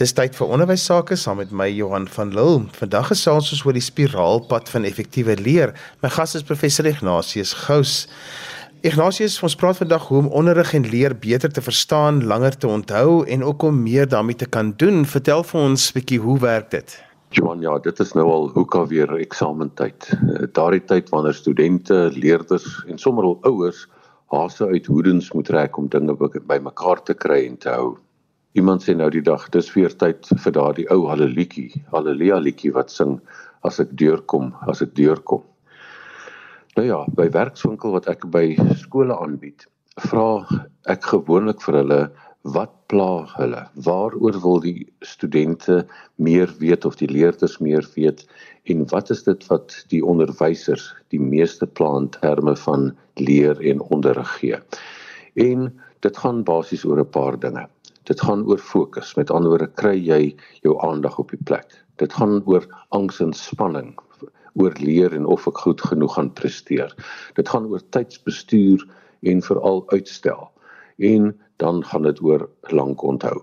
Dis tyd vir onderwys sake saam met my Johan van Lille. Vandag gesels ons oor die spiraalpad van effektiewe leer. My gas is professor Ignatius Gous. Ignatius, ons praat vandag hoe om onderrig en leer beter te verstaan, langer te onthou en ook om meer daarmee te kan doen. Vertel vir ons 'n bietjie hoe werk dit? Johan, ja, dit is nou al hoeka weer eksamentyd. Eh, daardie tyd wanneer studente, leerders en sommer al ouers haase uit hoedens moet trek om dinge bymekaar te kry en te hou. Iemand sê nou die dag, dis weer tyd vir daardie ou hallelujah, haleluja liedjie wat sing as ek deurkom, as ek deurkom. Nou ja, by werkswinkel wat ek by skole aanbied, vra ek gewoonlik vir hulle wat pla hulle? Waaroor wil die studente meer weet of die leerders meer weet en wat is dit wat die onderwysers die meeste pla in terme van leer en onderrig gee? En dit gaan basies oor 'n paar dinge. Dit gaan oor fokus. Met ander woorde, kry jy jou aandag op die plek. Dit gaan oor angs en spanning, oor leer en of ek goed genoeg gaan presteer. Dit gaan oor tydsbestuur en veral uitstel. En dan gaan dit oor lank onthou.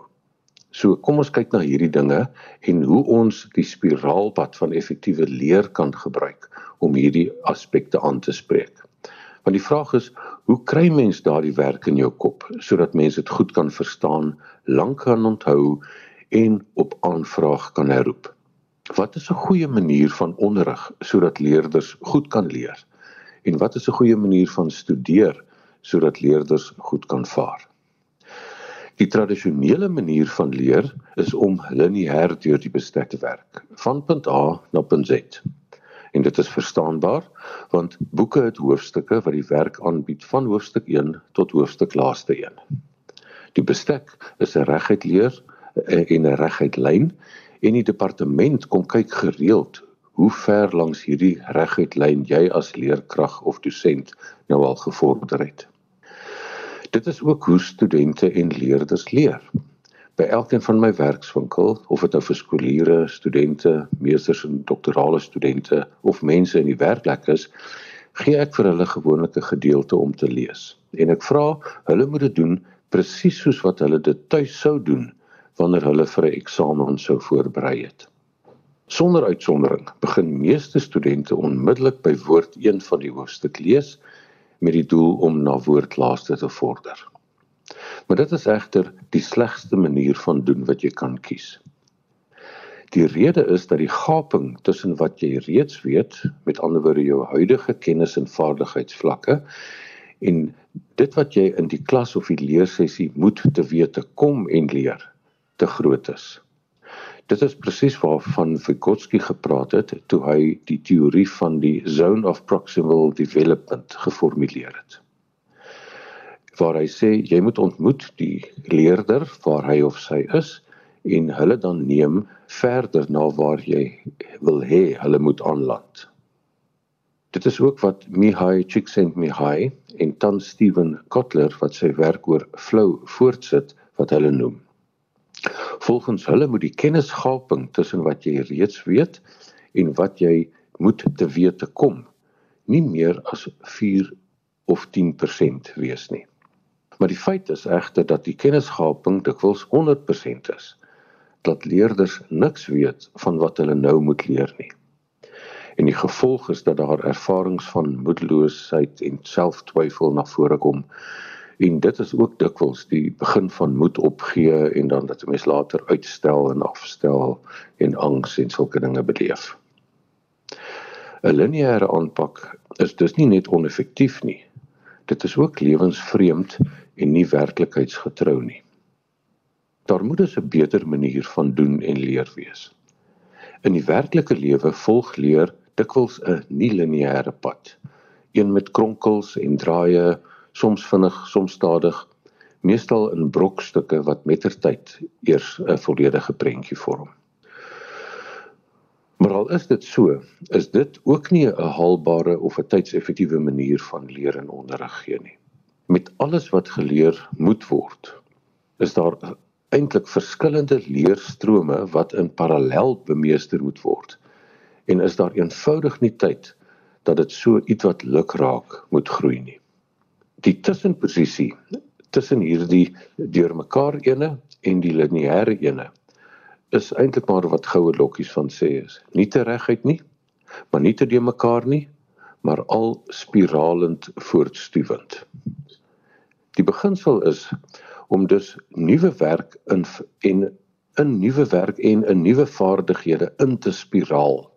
So kom ons kyk na hierdie dinge en hoe ons die spiraalpad van effektiewe leer kan gebruik om hierdie aspekte aan te spreek. Want die vraag is, hoe kry mens daardie werk in jou kop sodat mense dit goed kan verstaan, lank kan onthou en op aanvraag kan herroep? Wat is 'n goeie manier van onderrig sodat leerders goed kan leer? En wat is 'n goeie manier van studeer sodat leerders goed kan vaar? Die tradisionele manier van leer is om lineêr deur die bestek te werk, van punt A na punt Z en dit is verstaanbaar want boeke het hoofstukke wat die werk aanbied van hoofstuk 1 tot hoofstuk laaste 1. Die bestek is 'n reguit leer eh, en 'n reguit lyn en die departement kom kyk gereeld hoe ver langs hierdie reguit lyn jy as leerkrag of dosent nou al gevorder het. Dit is ook hoe studente en leerders leer by elkeen van my werkswinkel of dit nou vir skooliere, studente, meesters en doktorale studente of mense in die werkplek is, gee ek vir hulle gewoonlik 'n gedeelte om te lees. En ek vra hulle moet dit doen presies soos wat hulle dit tuis sou doen wanneer hulle vir 'n eksamen sou voorberei het. Sonder uitsondering begin meeste studente onmiddellik by woord 1 van die hoofstuk lees met die doel om na woord laaste te vorder. Maar dit is egter die slegste manier van doen wat jy kan kies. Die rede is dat die gaping tussen wat jy reeds weet, met ander woorde jou huidige kennis en vaardigheidsvlakke en dit wat jy in die klas of die leersessie moet te wete kom en leer, te groot is. Dit is presies waarvan Vygotsky gepraat het toe hy die teorie van die zone of proximal development geformuleer het waar hy sê jy moet ontmoet die leerder waar hy of sy is en hulle dan neem verder na waar jy wil hê hulle moet aanland. Dit is ook wat Mihai Csikszentmihalyi en dan Steven Kotler wat sy werk oor flow voortsit wat hulle noem. Volgens hulle moet die kennisgaping tussen wat jy reeds weet en wat jy moet te wete kom nie meer as 4 of 10% wees nie. Maar die feit is egter dat die kennisgaping dikwels 100% is. Dat leerders niks weet van wat hulle nou moet leer nie. En die gevolg is dat daar ervarings van moedeloosheid en selftwyfel na vore kom. En dit is ook dikwels die begin van moed opgee en dan dat 'n mens later uitstel en afstel en angs en sulke dinge beleef. 'n Lineêre aanpak is dus nie net oneffektief nie. Dit is ook lewensvreemd en nie werklikheidsgetrou nie. Daar moet 'n beter manier van doen en leer wees. In die werklike lewe volg leer dikwels 'n nie-lineêre pad, een met kronkels en draaie, soms vinnig, soms stadig, meestal in brokstukke wat mettertyd eers 'n volledige prentjie vorm. Maar al is dit so, is dit ook nie 'n haalbare of 'n tydseffektiewe manier van leer en onderrig gee nie met alles wat geleer moet word is daar eintlik verskillende leerstrome wat in parallel bemeester moet word en is daar eenvoudig nie tyd dat dit so ietwat lukraak moet groei nie die tussenposisie tussen hierdie deurmekaar ene en die lineêre ene is eintlik maar wat goue lokkies van sê is. Nie te reguit nie, maar nie te de mekaar nie, maar al spiralend voortstuwend. Die beginsel is om dus nuwe werk in en 'n nuwe werk en 'n nuwe vaardighede in te spiraal.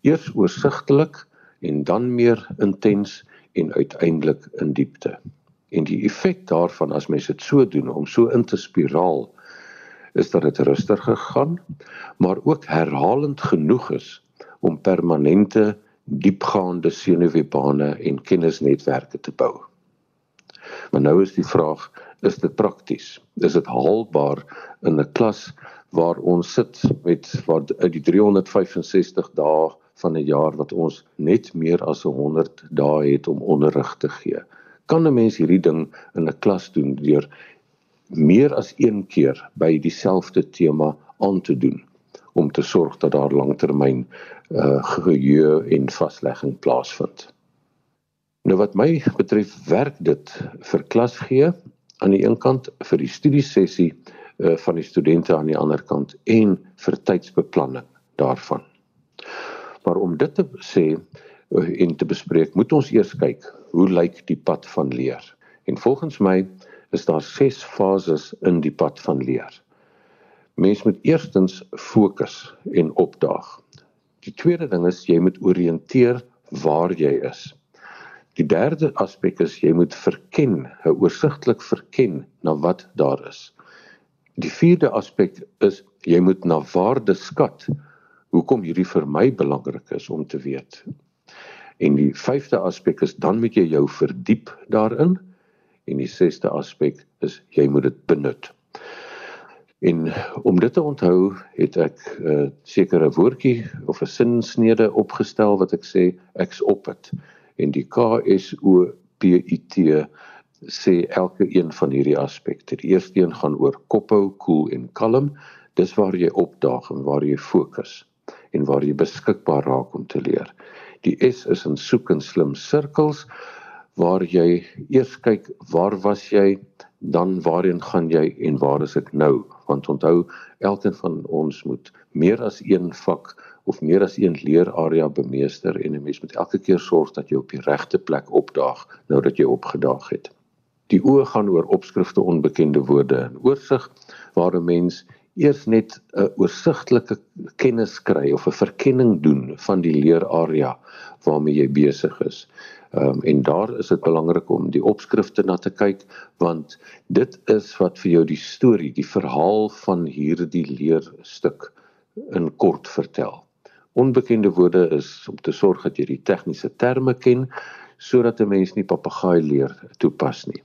Eers oorsigtelik en dan meer intens en uiteindelik in diepte. En die effek daarvan as mens dit so doen om so in te spiraal is dat dit rustiger gaan, maar ook herhalend genoeg is om permanente diepgaande senuweebane en kennisnetwerke te bou. Maar nou is die vraag, is dit prakties? Is dit haalbaar in 'n klas waar ons sit met wat uit die 365 dae van 'n jaar wat ons net meer as 100 dae het om onderrig te gee? Kan 'n mens hierdie ding in 'n klas doen deur meer as een keer by dieselfde tema aan te doen om te sorg dat daar langtermyn uh geheue en vaslegging plaasvind. Nou wat my betref werk dit vir klas gee aan die een kant vir die studiesessie uh van die studente aan die ander kant en vir tydsbeplanning daarvan. Maar om dit te sê uh, en te bespreek, moet ons eers kyk hoe lyk die pad van leer. En volgens my is daar 6 fases in die pad van leer. Mens moet eerstens fokus en opdaag. Die tweede ding is jy moet orienteer waar jy is. Die derde aspek is jy moet verken, oorsigtelik verken na wat daar is. Die vierde aspek is jy moet na waarde skat hoekom hierdie vir my belangrik is om te weet. En die vyfde aspek is dan moet jy jou verdiep daarin en die sesde aspek is jy moet dit benut. En om dit te onthou, het ek 'n uh, sekere woordjie of 'n sinsnede opgestel wat ek sê ek's op dit. En die K S O P I T sê elke een van hierdie aspekte. Die eerste een gaan oor kophou, koel en kalm. Dis waar jy opdaag en waar jy fokus en waar jy beskikbaar raak om te leer. Die S is in soek en slim sirkels waar jy eers kyk waar was jy, dan waarheen gaan jy en waar is ek nou? want onthou elkeen van ons moet meer as een vak of meer as een leerarea bemeester en 'n mens moet elke keer sorg dat jy op die regte plek opdaag nou dat jy opgedaag het. Die oë gaan oor opskrifte onbekende woorde en oorsig waar 'n mens eers net 'n oorsigtelike kennis kry of 'n verkenning doen van die leerarea waarmee jy besig is. Ehm um, en daar is dit belangrik om die opskrifte na te kyk want dit is wat vir jou die storie, die verhaal van hierdie leerstuk in kort vertel. Onbekende woorde is om te sorg dat jy die tegniese terme ken sodat 'n mens nie papegaai leer toepas nie.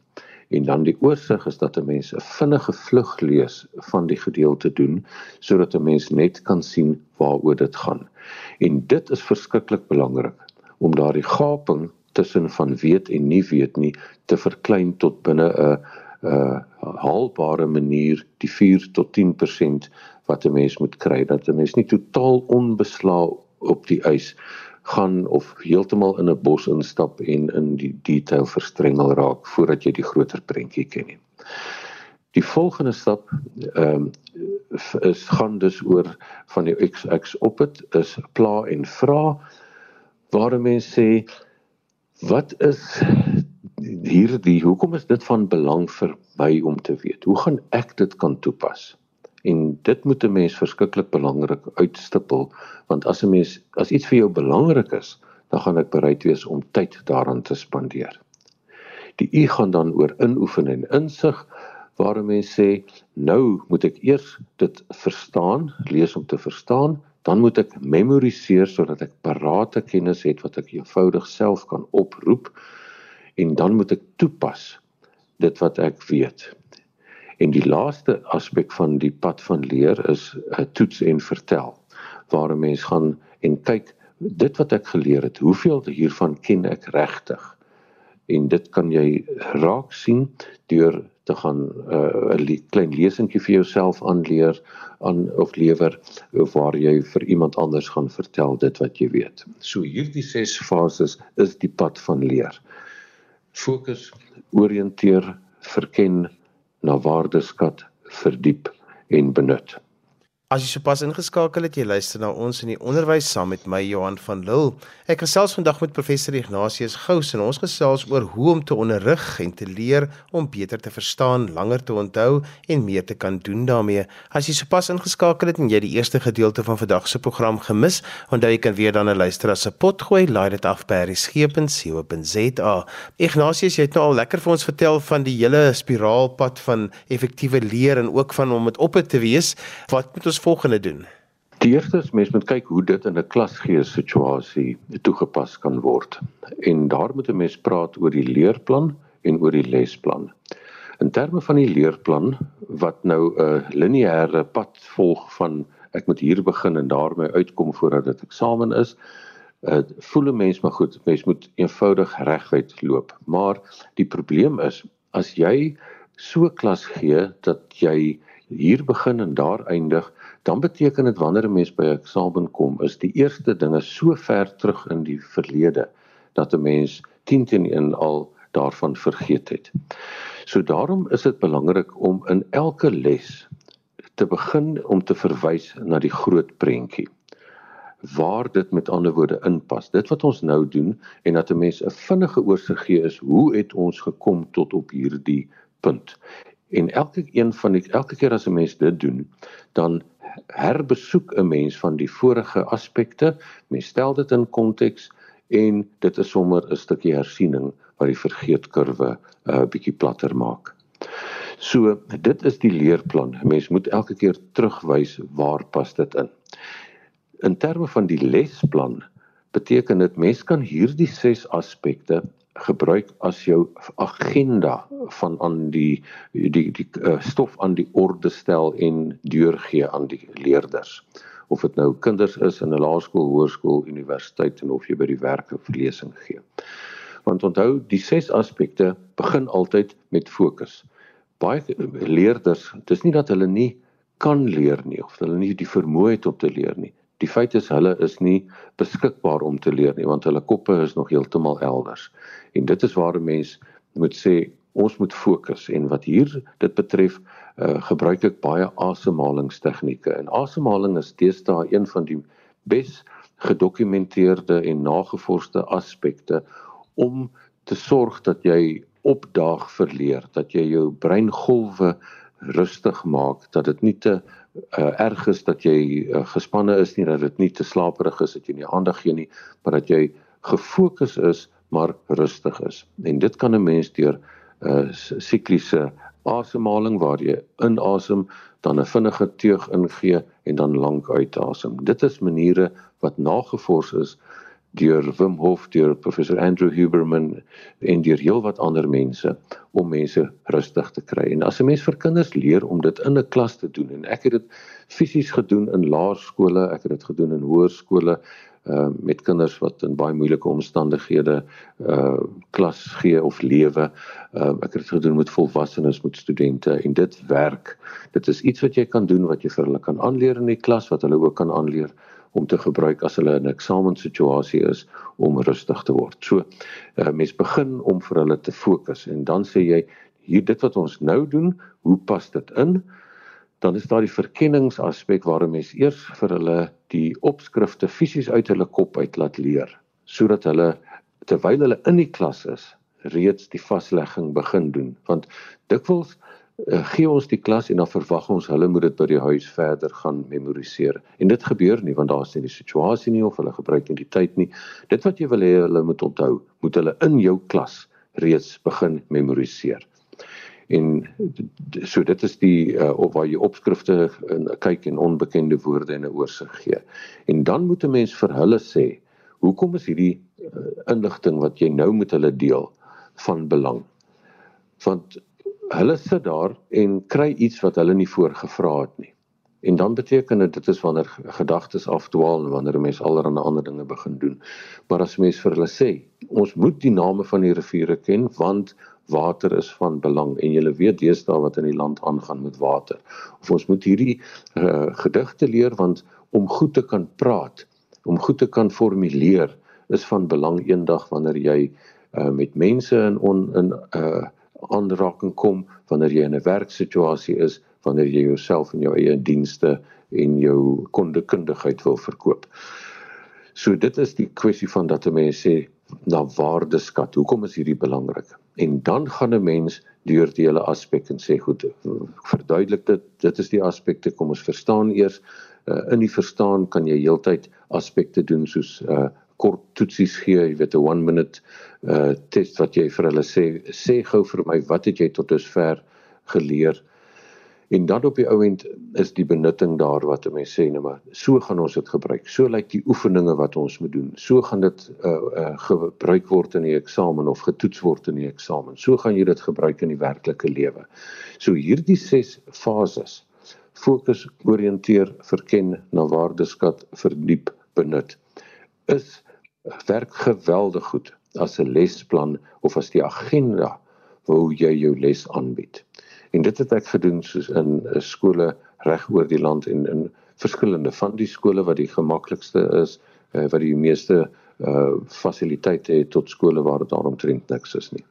En dan die oorsig is dat 'n mens 'n vinnige vlug lees van die gedeelte doen sodat 'n mens net kan sien waaroor dit gaan. En dit is verskriklik belangrik om daardie gaping tussen van weet en nie weet nie te verklein tot binne 'n 'n haalbare manier die 4 tot 10% wat 'n mens moet kry dat 'n mens nie totaal onbeslaa op die ys gaan of heeltemal in 'n bos instap en in die detail verstrengel raak voordat jy die groter prentjie ken nie. Die volgende stap ehm um, is gaan dus oor van die XX op dit is pla en vra waar mense sê Wat is hierdie hoekom is dit van belang vir my om te weet? Hoe gaan ek dit kan toepas? En dit moet 'n mens verskriklik belangrik uitstipel want as 'n mens as iets vir jou belangrik is, dan gaan ek bereid wees om tyd daaraan te spandeer. Die U gaan dan oor inoefen en insig waar 'n mens sê nou moet ek eers dit verstaan, lees om te verstaan dan moet ek memoriseer sodat ek parate kennis het wat ek eenvoudig self kan oproep en dan moet ek toepas dit wat ek weet. En die laaste aspek van die pad van leer is 'n toets en vertel waar 'n mens gaan en kyk dit wat ek geleer het, hoeveel hiervan ken ek regtig? En dit kan jy raak sien deur te gaan uh, 'n uh, klein lesentjie vir jouself aanleer aan of lewer of waar jy vir iemand anders gaan vertel dit wat jy weet. So hierdie ses fases is die pad van leer. Fokus, orienteer, verken, na waardeskat, verdiep en benut. As jy sopas ingeskakel het, jy luister na ons in die onderwys saam met my Johan van Lille. Ek gesels vandag met professor Ignatius Gous en ons gesels oor hoe om te onderrig en te leer om beter te verstaan, langer te onthou en meer te kan doen daarmee. As jy sopas ingeskakel het en jy die eerste gedeelte van vandag se program gemis, onthou jy kan weer dan luister as 'n pot gooi, laai dit af by resgep.co.za. Ignatius, jy het nou al lekker vir ons vertel van die hele spiraalpad van effektiewe leer en ook van om dit op te wees. Wat moet volgende doen? Die eerste is mens moet kyk hoe dit in 'n klasgees situasie toegepas kan word. En daar moet 'n mens praat oor die leerplan en oor die lesplan. In terme van die leerplan wat nou 'n lineêre pad volg van ek moet hier begin en daarmee uitkom voordat dit eksamen is, uh, voel 'n mens maar goed, mens moet eenvoudig reguit loop. Maar die probleem is as jy so klas gee dat jy hier begin en daar eindig, dan beteken dit wanneer 'n mens by 'n eksamen kom, is die eerste dinge so ver terug in die verlede dat 'n mens 10 teen 1 al daarvan vergeet het. So daarom is dit belangrik om in elke les te begin om te verwys na die groot prentjie waar dit met ander woorde inpas. Dit wat ons nou doen en dat 'n mens 'n vinnige oorsig gee is hoe het ons gekom tot op hierdie punt. En elke een van die elke keer as 'n mens dit doen, dan herbesoek 'n mens van die vorige aspekte, mens stel dit in konteks en dit is sommer 'n stukkie hersiening wat die vergeetkurwe 'n uh, bietjie platter maak. So, dit is die leerplan. Mens moet elke keer terugwys waar pas dit in. In terme van die lesplan beteken dit mens kan hierdie 6 aspekte gebruik as jou agenda van aan die die die uh, stof aan die orde stel en deurgee aan die leerders of dit nou kinders is in 'n laerskool, hoërskool, universiteit en of jy by die werk 'n verlesing gee. Want onthou, die ses aspekte begin altyd met fokus. Baie leerders, dis nie dat hulle nie kan leer nie of hulle nie die vermoë het om te leer nie. Die feit is hulle is nie beskikbaar om te leer nie want hulle koppe is nog heeltemal elders. En dit is waar 'n mens moet sê ons moet fokus en wat hier dit betref uh, gebruik ek baie asemhalingstegnieke. En asemhaling is deesdae een van die bes gedokumenteerde en nagevorsde aspekte om te sorg dat jy opdaag verleer, dat jy jou breingolwe rustig maak, dat dit nie te uh, erg is dat jy uh, gespanne is nie dat dit nie te slaperig is dat jy nie aandag gee nie maar dat jy gefokus is maar rustig is. En dit kan 'n mens deur 'n uh, sikliese asemhaling waar jy inasem dan 'n vinnige teug ingee en dan lank uitasem. Dit is maniere wat nagevors is deur Wim Hof, deur professor Andrew Huberman en deur heelwat ander mense om mense rustig te kry. En as 'n mens vir kinders leer om dit in 'n klas te doen en ek het dit fisies gedoen in laerskole, ek het dit gedoen in hoërskole uh met kinders wat in baie moeilike omstandighede uh klas gee of lewe. Uh ek het dit gedoen met volwassenes, met studente en dit werk. Dit is iets wat jy kan doen wat jy vir hulle kan aanleer in die klas wat hulle ook kan aanleer om te gebruik as hulle in 'n eksamensituasie is om rustig te word. So, uh, mens begin om vir hulle te fokus en dan sê jy hier dit wat ons nou doen, hoe pas dit in? Dan is daar die verkenningsaspek waar 'n mens eers vir hulle die opskrifte fisies uit hulle kop uit laat leer sodat hulle terwyl hulle in die klas is reeds die vaslegging begin doen want dikwels gee ons die klas en dan verwag ons hulle moet dit by die huis verder gaan memoriseer. En dit gebeur nie want daar is nie die situasie nie of hulle gebruik nie die tyd nie. Dit wat jy wil hê hulle moet onthou, moet hulle in jou klas reeds begin memoriseer. En so dit is die uh, of waar jy opskrifte en kyk en onbekende woorde en 'n oorsig gee. En dan moet 'n mens vir hulle sê, hoekom is hierdie uh, inligting wat jy nou met hulle deel van belang? Want hulle sit daar en kry iets wat hulle nie voorgevra het nie. En dan beteken dit dit is wanneer gedagtes afdwaal en wanneer 'n mens allerlei ander dinge begin doen. Maar as mens vir hulle sê, ons moet die name van die riviere ken want water is van belang en jy weet deesdae wat in die land aangaan met water. Of ons moet hierdie uh, gedigte leer want om goed te kan praat, om goed te kan formuleer is van belang eendag wanneer jy uh, met mense in on, in uh aanraking kom wanneer jy in 'n werksituasie is, wanneer jy jouself in jou eie dienste en jou kundigheid wil verkoop. So dit is die kwessie van dat 'n mens sê na waardeskat. Hoekom is hierdie belangrik? En dan gaan 'n mens deur die hele aspek en sê goed, verduidelik dit. Dit is die aspekte kom ons verstaan eers. Uh, in die verstaan kan jy heeltyd aspekte doen soos uh kort toetsies gee, jy weet 'n 1 minute uh test wat jy vir hulle sê sê gou vir my wat het jy tot dusver geleer? En dan op die ouend is die benutting daar wat mense sê nou maar so gaan ons dit gebruik. So lyk die oefeninge wat ons moet doen. So gaan dit uh, uh gebruik word in die eksamen of getoets word in die eksamen. So gaan jy dit gebruik in die werklike lewe. So hierdie ses fases fokus, orienteer, verken, na waardeskat, verdiep, benut is werk geweldig goed as 'n lesplan of as die agenda hoe jy jou les aanbied. En dit het ek gedoen soos in eh, skole reg oor die land en in verskillende van die skole wat die gemaklikste is, uh, wat die meeste uh fasiliteite het tot skole waar dit daaromtrent niks is nie.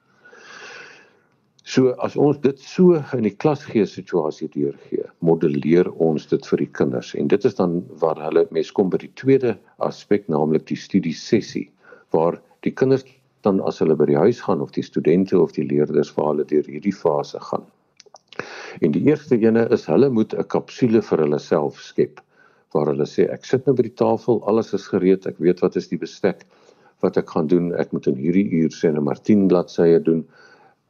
So as ons dit so in die klasgee situasie deurgee, modelleer ons dit vir die kinders en dit is dan waar hulle mes kom by die tweede aspek naamlik die studie sessie waar die kinders dan as hulle by die huis gaan of die studente of die leerders waar hulle deur hierdie fase gaan. En die eerste ene is hulle moet 'n kapsule vir hulle self skep waar hulle sê ek sit nou by die tafel, alles is gereed, ek weet wat is die bestek wat ek gaan doen, ek moet in hierdie uur sê net maar 10 bladsye doen.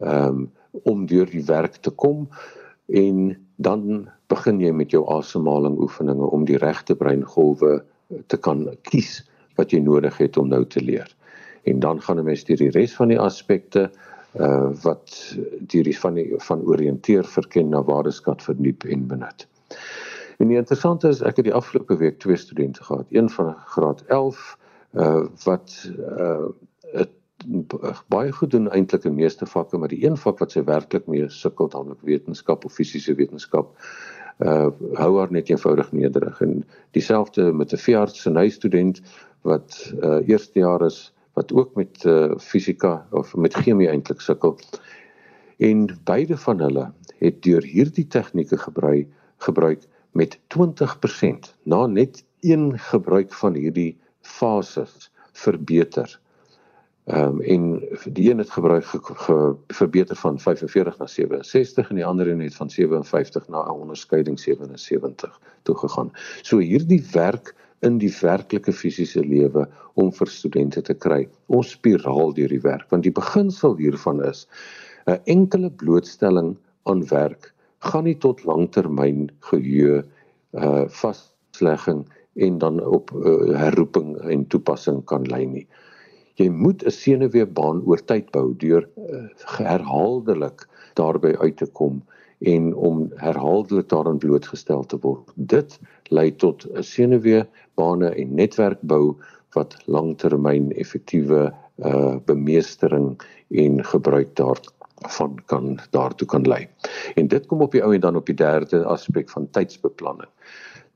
Ehm um, om deur die werk te kom en dan begin jy met jou asemhaling oefeninge om die regte breingolwe te kan kies wat jy nodig het om nou te leer. En dan gaan 'n mens deur die res van die aspekte uh wat deur die van die van oriënteer verken na waardeskat verdiep en benut. En die interessante is ek het die afgelope week twee studente gehad, een van graad 11 uh wat uh baie goed doen eintlik in meeste vakke, maar die een vak wat sy werklik mee sukkel, naamlik wetenskap of fisiese wetenskap, uh hou haar net eenvoudig nederig. En dieselfde met 'n veearts en hy student wat uh eerste jaar is wat ook met uh fisika of met chemie eintlik sukkel. En beide van hulle het deur hierdie tegnieke gebruik gebruik met 20% na net een gebruik van hierdie fases verbeter. Ehm um, en die een het gebruik ge, ge, verbeter van 45 na 67 en die ander een het van 57 na 'n onderskeiding 77 toe gegaan. So hierdie werk in die werklike fisiese lewe om vir studente te kry. Ons spiraal deur die werk want die beginsel hiervan is 'n enkele blootstelling aan werk gaan nie tot langtermyn geheue uh vaslegging en dan op uh, herroeping en toepassing kan lei nie jy moet 'n senuweebaan oor tyd bou deur uh, herhaaldelik daarby uit te kom en om herhaaldelik daaraan blootgestel te word. Dit lei tot 'n senuweebane en netwerk bou wat langtermyn effektiewe uh, bemeestering en gebruik daarvan kan daartoe kan lei. En dit kom op die ou en dan op die derde aspek van tydsbeplanning.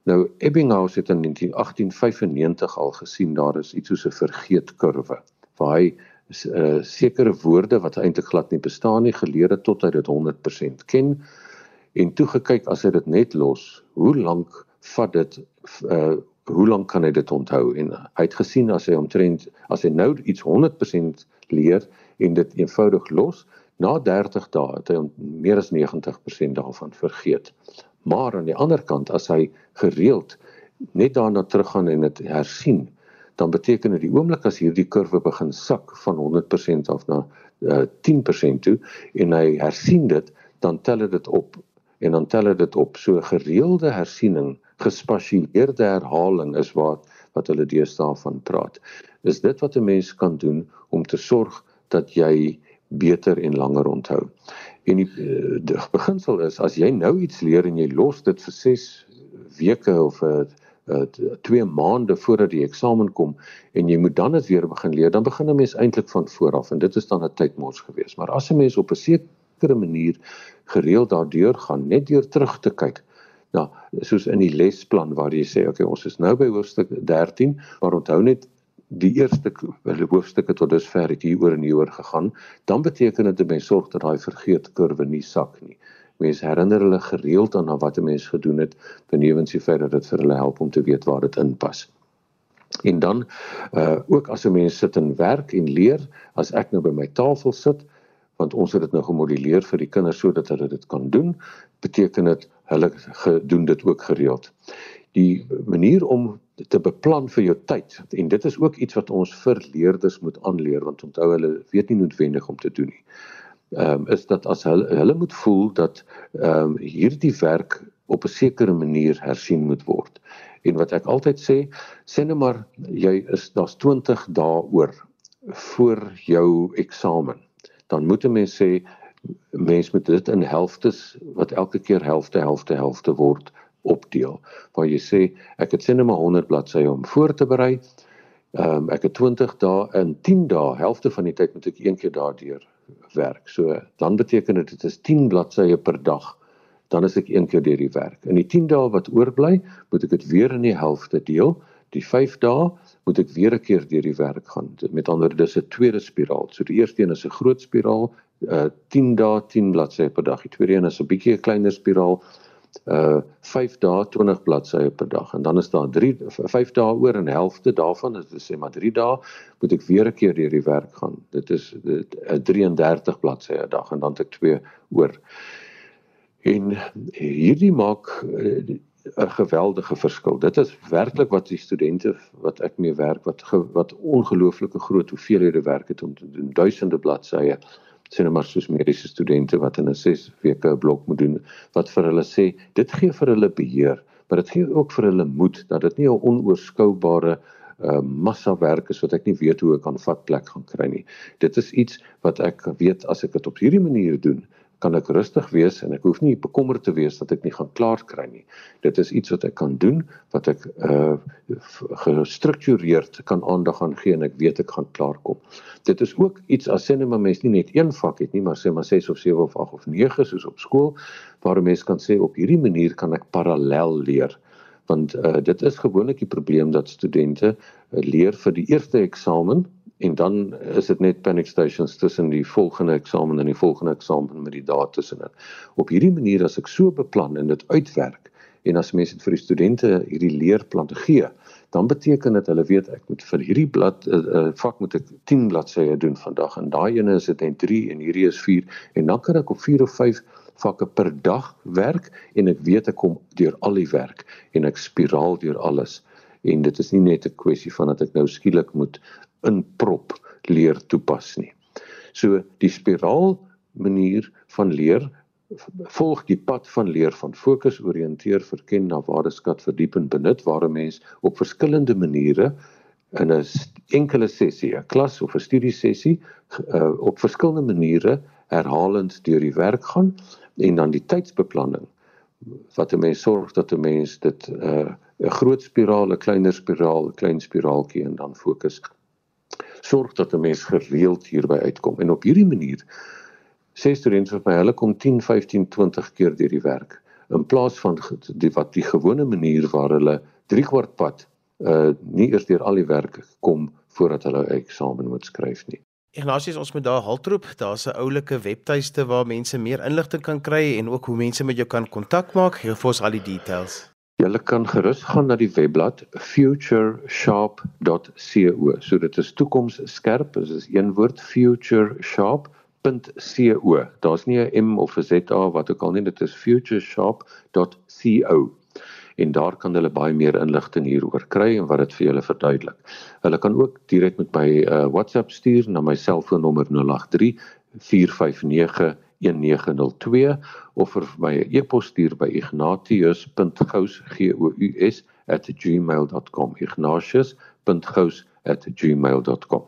Nou Ebbinghaus het in 1895 al gesien daar is iets soos 'n vergeetkurwe waar hy uh, sekere woorde wat eintlik glad nie bestaan nie geleer het tot hy dit 100% ken en toe gekyk as hy dit net los hoe lank vat dit uh, hoe lank kan hy dit onthou? En hy het gesien as hy omtrent as hy nou iets 100% leer en dit eenvoudig los na 30 dae het hy meer as 90% daarvan vergeet. Maar aan die ander kant as hy gereeld net daarna teruggaan en dit hersien, dan beteken dit die oomblik as hierdie kurwe begin sak van 100% af na uh, eh, 10% toe en hy hersien dit, dan tel dit op en dan tel dit op. So gereelde hersiening, gespasieerde herhaling is wat wat hulle deesdae van praat. Is dit wat 'n mens kan doen om te sorg dat jy beter en langer onthou. En die, eh, die beginsel is as jy nou iets leer en jy los dit vir 6 weke of 'n uh, 2 maande voordat die eksamen kom en jy moet dan dit weer begin leer, dan begin 'n mens eintlik van voor af en dit is dan 'n tydmors gewees. Maar as 'n mens op 'n sekere manier gereeld daardeur gaan, net deur terug te kyk, nou, soos in die lesplan waar jy sê, okay, ons is nou by hoofstuk 13, maar onthou net die eerste hoofstukke tot dusver het hier oor en hier oor gegaan, dan beteken dit dat mens sorg dat daai vergeet kurwe nie sak nie. Mense herinner hulle gereeld aan wat 'n mens gedoen het, benewens die feit dat dit vir hulle help om te weet waar dit inpas. En dan uh ook as 'n mens sit en werk en leer, as ek nou by my tafel sit, want ons het dit nou gemoduleer vir die kinders sodat hulle dit kan doen, beteken dit hulle gedoen dit ook gereeld. Die manier om te beplan vir jou tyd en dit is ook iets wat ons vir leerders moet aanleer want onthou hulle weet nie noodwendig om te doen nie. Ehm um, is dat as hulle hulle moet voel dat ehm um, hierdie werk op 'n sekere manier hersien moet word. En wat ek altyd sê, sê net maar jy is daar's 20 dae oor voor jou eksamen. Dan moet 'n mens sê mens moet dit in helftes wat elke keer helfte helfte helfte word opdeel. Waar jy sê ek het sien net maar 100 bladsye om voor te berei. Ehm um, ek het 20 dae in 10 dae, helfte van die tyd moet ek een keer daardeur werk. So dan beteken dit dit is 10 bladsye per dag. Dan is ek een keer deur die werk. In die 10 dae wat oorbly, moet ek dit weer in die helfte deel. Die 5 dae moet ek weer 'n keer deur die werk gaan. Met ander woorde, dis 'n tweede spiraal. So die eerste een is 'n groot spiraal, uh 10 dae, 10 bladsye per dag. Die tweede een is 'n bietjie 'n kleiner spiraal, uh 5 dae 20 bladsye per dag en dan is daar 3 5 dae oor en helfte daarvan is sê maar 3 dae moet ek weer 'n keer deur die werk gaan. Dit is dit 'n 33 bladsye 'n dag en dan het ek 2 oor. En hierdie maak uh, 'n geweldige verskil. Dit is werklik wat die studente wat ek mee werk wat wat ongelooflike groot hoeveelhede werk het om te doen duisende bladsye sien maar soos mediese studente wat in 'n 6 weke 'n blok moet doen wat vir hulle sê dit gee vir hulle beheer maar dit gee ook vir hulle moed dat dit nie 'n onoorskoubare uh, massa werk is wat ek nie weet hoe ek kan vat plek gaan kry nie. Dit is iets wat ek weet as ek dit op hierdie manier doen kan ek rustig wees en ek hoef nie bekommerd te wees dat ek nie gaan klaar kry nie. Dit is iets wat ek kan doen wat ek uh gestruktureerd kan aandag aan gee en ek weet ek gaan klaar kom. Dit is ook iets as sê net maar mens nie net een vak het nie, maar sê maar 6 of 7 of 8 of 9 soos op skool waar 'n mens kan sê op hierdie manier kan ek parallel leer want uh, dit is gewoonlik die probleem dat studente uh, leer vir die eerste eksamen en dan is dit net panic stations tussen die volgende eksamen en die volgende eksamen met die dae tussenin. Op hierdie manier as ek so beplan en dit uitwerk en as mense dit vir die studente hierdie leerplan gee, dan beteken dit hulle weet ek moet vir hierdie blad uh, vak moet ek 10 bladsye doen vandag. En daai ene is dit net 3 en hierdie is 4 en dan kan ek op 4 of 5 vakke per dag werk en ek weet ek kom deur al die werk en ek spiraal deur alles. En dit is nie net 'n kwessie van dat ek nou skielik moet inprop leer toepas nie. So die spiraal manier van leer volg die pad van leer van fokus oriënteer verken na waardeskat verdiep en benut waar 'n mens op verskillende maniere in 'n enkele sessie, 'n klas of 'n studiesessie uh, op verskillende maniere herhalend deur die werk gaan en dan die tydsbeplanning wat 'n mens sorg dat 'n mens dit 'n uh, groot spiraal, 'n kleiner spiraal, 'n klein spiraaltjie en dan fokus sorg dat 'n mens gereeld hierby uitkom. En op hierdie manier sê studente vir my hulle kom 10, 15, 20 keer deur die werk in plaas van die wat die gewone manier waar hulle 3 kwart pad uh nie eers deur al die werk kom voordat hulle eksamen moet skryf nie. Ignatius ons moet daar haltroep. Daar's 'n oulike webtuiste waar mense meer inligting kan kry en ook hoe mense met jou kan kontak maak. Gee vir ons al die details. Julle kan gerus gaan na die webblad futuresharp.co. So dit is toekoms skerp, dit is een woord futuresharp.co. Daar's nie 'n M of 'n Z wat ook al nie, dit is futuresharp.co. En daar kan hulle baie meer inligting hieroor kry en wat dit vir julle verduidelik. Hulle kan ook direk met my uh, WhatsApp stuur na my selfoonnommer 083 459 1902 of vir my 'n e e-pos stuur by ignatius.gous@gmail.com ignatius.gous@gmail.com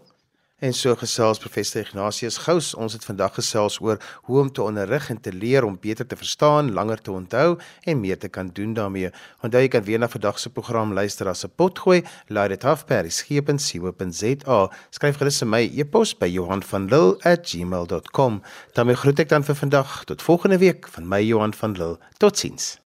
En so gesels professor Ignatius Gous. Ons het vandag gesels oor hoe om te onderrig en te leer om beter te verstaan, langer te onthou en meer te kan doen daarmee. Onthou jy kan weer na vandag se program luister as 'n potgooi. Laai dit af per skepend.co.za. Skryf gerus vir my e-pos by Johan van Lille@gmail.com. Dan groet ek dan vir vandag tot volgende week van my Johan van Lille. Totsiens.